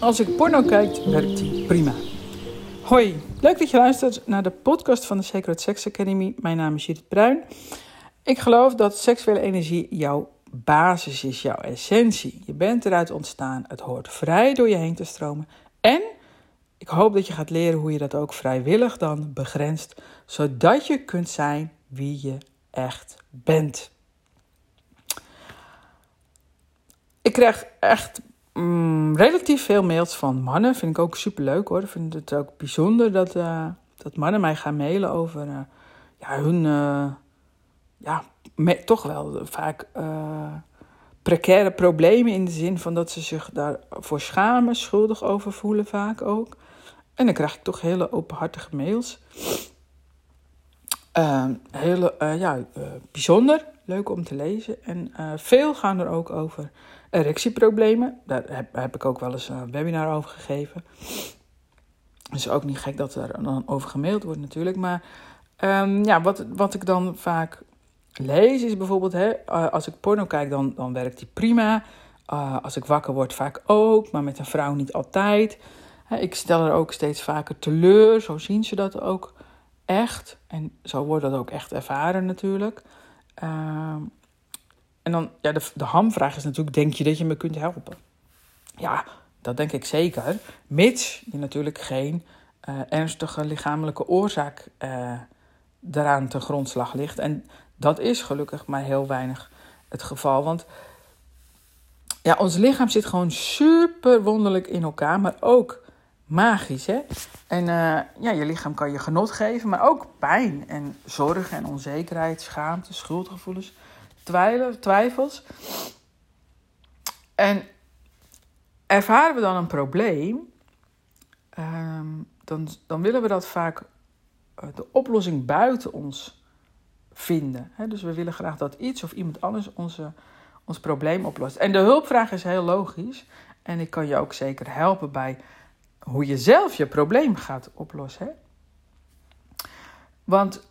Als ik porno kijk, werkt die prima. Hoi, leuk dat je luistert naar de podcast van de Sacred Sex Academy. Mijn naam is Judith Bruin. Ik geloof dat seksuele energie jouw basis is, jouw essentie. Je bent eruit ontstaan, het hoort vrij door je heen te stromen. En ik hoop dat je gaat leren hoe je dat ook vrijwillig dan begrenst, zodat je kunt zijn wie je echt bent. Ik krijg echt mm, relatief veel mails van mannen. Vind ik ook super leuk hoor. Ik vind het ook bijzonder dat, uh, dat mannen mij gaan mailen over uh, ja, hun. Uh, ja, toch wel vaak precaire problemen in de zin van dat ze zich daarvoor schamen, schuldig over voelen vaak ook. En dan krijg ik toch hele openhartige mails. Uh, hele, ja, bijzonder, leuk om te lezen. En veel gaan er ook over erectieproblemen. Daar heb, heb ik ook wel eens een webinar over gegeven. Is ook niet gek dat er dan over gemaild wordt natuurlijk. Maar um, ja, wat, wat ik dan vaak lees is bijvoorbeeld... Hè, als ik porno kijk, dan, dan werkt die prima. als ik wakker word, vaak ook. Maar met een vrouw niet altijd. Ik stel er ook steeds vaker teleur, zo zien ze dat ook echt. En zo wordt dat ook echt ervaren natuurlijk. Uh, en dan, ja, de, de hamvraag is natuurlijk, denk je dat je me kunt helpen? Ja, dat denk ik zeker. Mits je natuurlijk geen uh, ernstige lichamelijke oorzaak uh, daaraan ten grondslag ligt. En dat is gelukkig maar heel weinig het geval. Want ja, ons lichaam zit gewoon super wonderlijk in elkaar, maar ook magisch, hè? En uh, ja, je lichaam kan je genot geven, maar ook pijn en zorg en onzekerheid, schaamte, schuldgevoelens, twijfels. En ervaren we dan een probleem, um, dan, dan willen we dat vaak uh, de oplossing buiten ons vinden. Dus we willen graag dat iets of iemand anders onze, ons probleem oplost. En de hulpvraag is heel logisch. En ik kan je ook zeker helpen bij hoe je zelf je probleem gaat oplossen. Want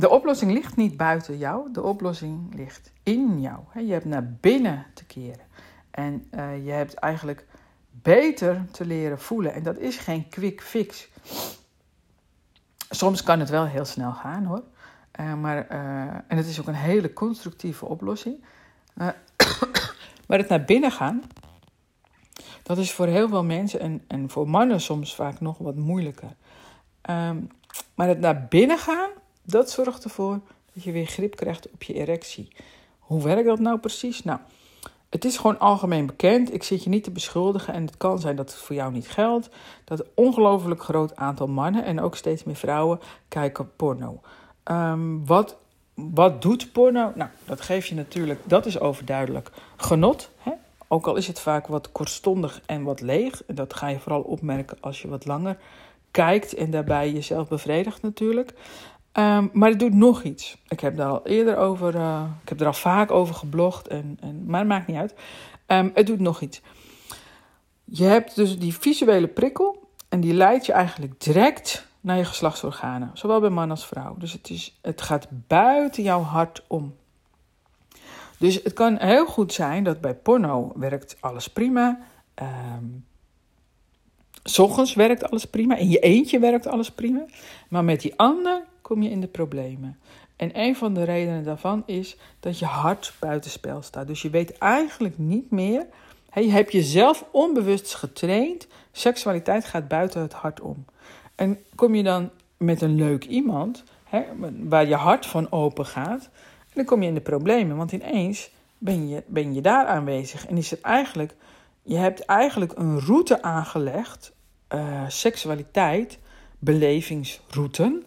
de oplossing ligt niet buiten jou, de oplossing ligt in jou. Je hebt naar binnen te keren. En uh, je hebt eigenlijk beter te leren voelen. En dat is geen quick fix. Soms kan het wel heel snel gaan hoor. Uh, maar, uh, en het is ook een hele constructieve oplossing. maar het naar binnen gaan, dat is voor heel veel mensen en, en voor mannen soms vaak nog wat moeilijker. Um, maar het naar binnen gaan, dat zorgt ervoor dat je weer grip krijgt op je erectie. Hoe werkt dat nou precies? Nou, het is gewoon algemeen bekend. Ik zit je niet te beschuldigen en het kan zijn dat het voor jou niet geldt. Dat een ongelooflijk groot aantal mannen en ook steeds meer vrouwen kijken porno. Um, wat, wat doet porno? Nou, dat geeft je natuurlijk, dat is overduidelijk, genot. Hè? Ook al is het vaak wat kortstondig en wat leeg. En dat ga je vooral opmerken als je wat langer kijkt en daarbij jezelf bevredigt natuurlijk. Um, maar het doet nog iets. Ik heb daar al eerder over, uh, ik heb er al vaak over geblogd, en, en, maar het maakt niet uit. Um, het doet nog iets. Je hebt dus die visuele prikkel en die leidt je eigenlijk direct naar je geslachtsorganen, zowel bij man als vrouw. Dus het, is, het gaat buiten jouw hart om. Dus het kan heel goed zijn dat bij porno werkt alles prima. Um, S ochtends werkt alles prima. In je eentje werkt alles prima. Maar met die ander kom je in de problemen. En een van de redenen daarvan is dat je hart buitenspel staat. Dus je weet eigenlijk niet meer. je hebt jezelf onbewust getraind. Seksualiteit gaat buiten het hart om. En kom je dan met een leuk iemand, waar je hart van open gaat, dan kom je in de problemen. Want ineens ben je, ben je daar aanwezig. En is het eigenlijk, je hebt eigenlijk een route aangelegd, uh, seksualiteit, belevingsrouten.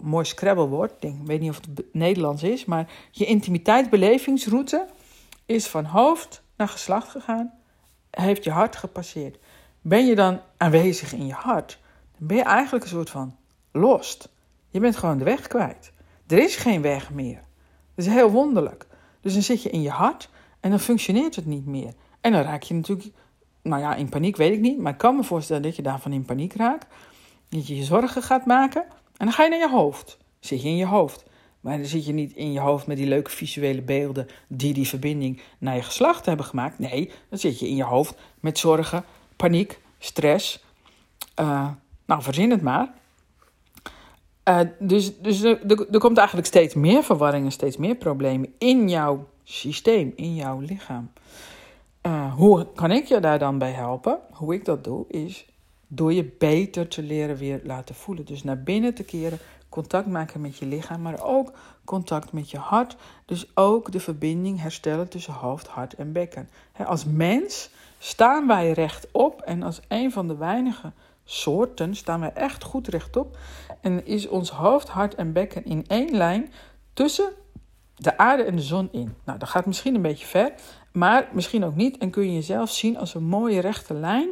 Mooi scrabblewoord, ik weet niet of het Nederlands is, maar je intimiteitsbelevingsroute is van hoofd naar geslacht gegaan, heeft je hart gepasseerd. Ben je dan aanwezig in je hart, dan ben je eigenlijk een soort van lost. Je bent gewoon de weg kwijt. Er is geen weg meer. Dat is heel wonderlijk. Dus dan zit je in je hart en dan functioneert het niet meer. En dan raak je natuurlijk, nou ja, in paniek weet ik niet, maar ik kan me voorstellen dat je daarvan in paniek raakt. Dat je je zorgen gaat maken en dan ga je naar je hoofd. Zit je in je hoofd. Maar dan zit je niet in je hoofd met die leuke visuele beelden die die verbinding naar je geslacht hebben gemaakt. Nee, dan zit je in je hoofd met zorgen, paniek, stress. Uh, nou, verzin het maar. Uh, dus dus er, er, komt eigenlijk steeds meer verwarringen, steeds meer problemen in jouw systeem, in jouw lichaam. Uh, hoe kan ik je daar dan bij helpen? Hoe ik dat doe, is door je beter te leren weer laten voelen. Dus naar binnen te keren, contact maken met je lichaam, maar ook contact met je hart. Dus ook de verbinding herstellen tussen hoofd, hart en bekken. als mens staan wij rechtop en als een van de weinige soorten staan wij echt goed rechtop. En is ons hoofd, hart en bekken in één lijn tussen de aarde en de zon in. Nou, dat gaat misschien een beetje ver, maar misschien ook niet. En kun je jezelf zien als een mooie rechte lijn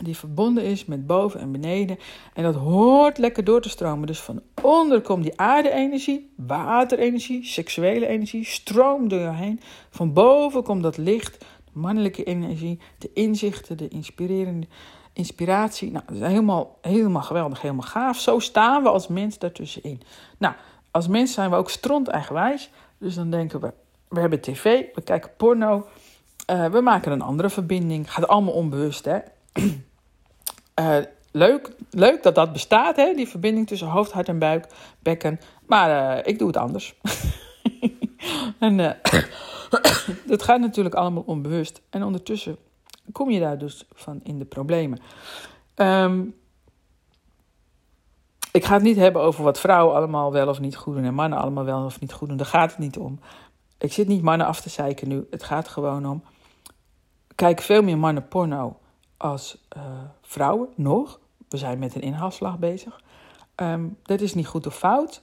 die verbonden is met boven en beneden. En dat hoort lekker door te stromen. Dus van onder komt die aarde-energie, waterenergie, seksuele energie, stroomt door je heen. Van boven komt dat licht, de mannelijke energie, de inzichten, de inspirerende inspiratie. Nou, dat is helemaal, helemaal geweldig, helemaal gaaf. Zo staan we als mens daartussenin. Nou, als mens zijn we ook stront eigenwijs. Dus dan denken we, we hebben tv, we kijken porno. Uh, we maken een andere verbinding. Gaat allemaal onbewust, hè. Uh, leuk, leuk dat dat bestaat, hè, die verbinding tussen hoofd, hart en buik, bekken. Maar uh, ik doe het anders. en dat gaat natuurlijk allemaal onbewust. En ondertussen kom je daar dus van in de problemen. Um, ik ga het niet hebben over wat vrouwen allemaal wel of niet goed doen en mannen allemaal wel of niet goed doen. Daar gaat het niet om. Ik zit niet mannen af te zeiken nu. Het gaat gewoon om. Kijk veel meer mannen porno als uh, vrouwen nog. We zijn met een inhaalslag bezig. Um, dat is niet goed of fout.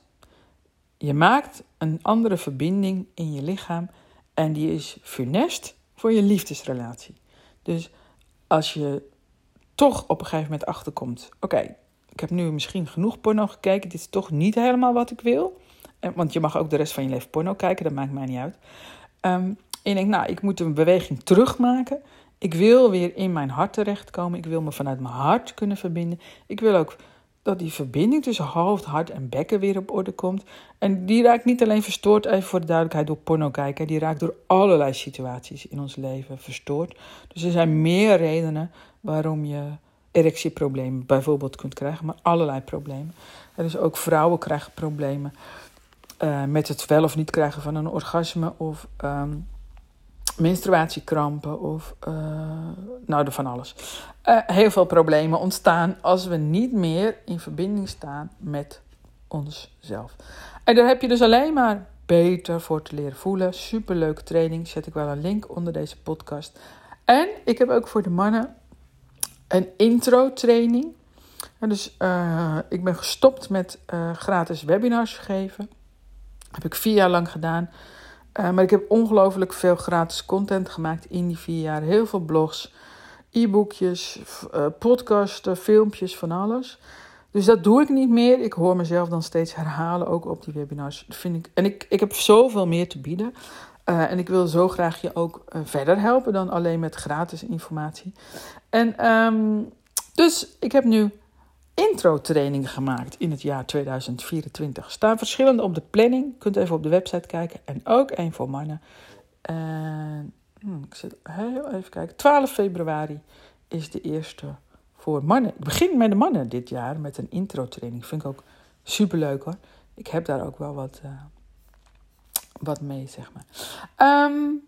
Je maakt een andere verbinding in je lichaam en die is funest voor je liefdesrelatie. Dus als je toch op een gegeven moment achterkomt: oké, ik heb nu misschien genoeg porno gekeken, dit is toch niet helemaal wat ik wil. Want je mag ook de rest van je leven porno kijken, dat maakt mij niet uit. Um, en je denkt, nou, ik moet een beweging terugmaken. Ik wil weer in mijn hart terechtkomen. Ik wil me vanuit mijn hart kunnen verbinden. Ik wil ook dat die verbinding tussen hoofd, hart en bekken weer op orde komt. En die raakt niet alleen verstoord, even voor de duidelijkheid, door porno kijken. Die raakt door allerlei situaties in ons leven verstoord. Dus er zijn meer redenen waarom je erectieproblemen bijvoorbeeld kunt krijgen, maar allerlei problemen. En dus ook vrouwen krijgen problemen uh, met het wel of niet krijgen van een orgasme of um, menstruatiekrampen of uh, nou, van alles. Uh, heel veel problemen ontstaan als we niet meer in verbinding staan met onszelf. En daar heb je dus alleen maar beter voor te leren voelen. Superleuke training. Zet ik wel een link onder deze podcast. En ik heb ook voor de mannen een intro-training. dus uh, ik ben gestopt met gratis webinars geven. Heb ik vier jaar lang gedaan. Uh, maar ik heb ongelooflijk veel gratis content gemaakt in die vier jaar. Heel veel blogs, e-boekjes, podcasten, filmpjes, van alles. Dus dat doe ik niet meer. Ik hoor mezelf dan steeds herhalen, ook op die webinars. Dat vind ik, en ik, ik heb zoveel meer te bieden. Uh, en ik wil zo graag je ook uh, verder helpen dan alleen met gratis informatie. En um, dus ik heb nu intro-trainingen gemaakt in het jaar 2024. Staan verschillende op de planning. Kunt even op de website kijken. En ook één voor mannen. En, hmm, ik zit heel even kijken. 12 februari is de eerste voor mannen. Ik begin met de mannen dit jaar met een intro-training. Vind ik ook superleuk hoor. Ik heb daar ook wel wat, uh, wat mee, zeg maar. Um,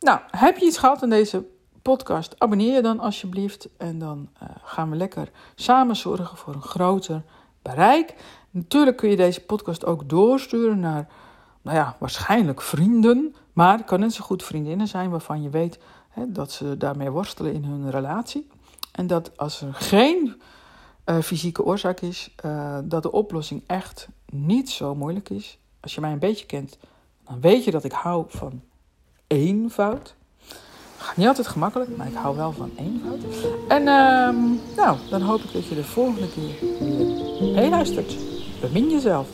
nou, heb je iets gehad aan deze podcast? Abonneer je dan alsjeblieft. En dan uh, gaan we lekker samen zorgen voor een groter bereik. Natuurlijk kun je deze podcast ook doorsturen naar, nou ja, waarschijnlijk vrienden. Maar het kan net zo goed vriendinnen zijn waarvan je weet hè, dat ze daarmee worstelen in hun relatie. En dat als er geen uh, fysieke oorzaak is, uh, dat de oplossing echt niet zo moeilijk is. Als je mij een beetje kent, dan weet je dat ik hou van eenvoud. Niet altijd gemakkelijk, maar ik hou wel van eenvoud. En uh, nou, dan hoop ik dat je de volgende keer weer luistert. Bemin jezelf.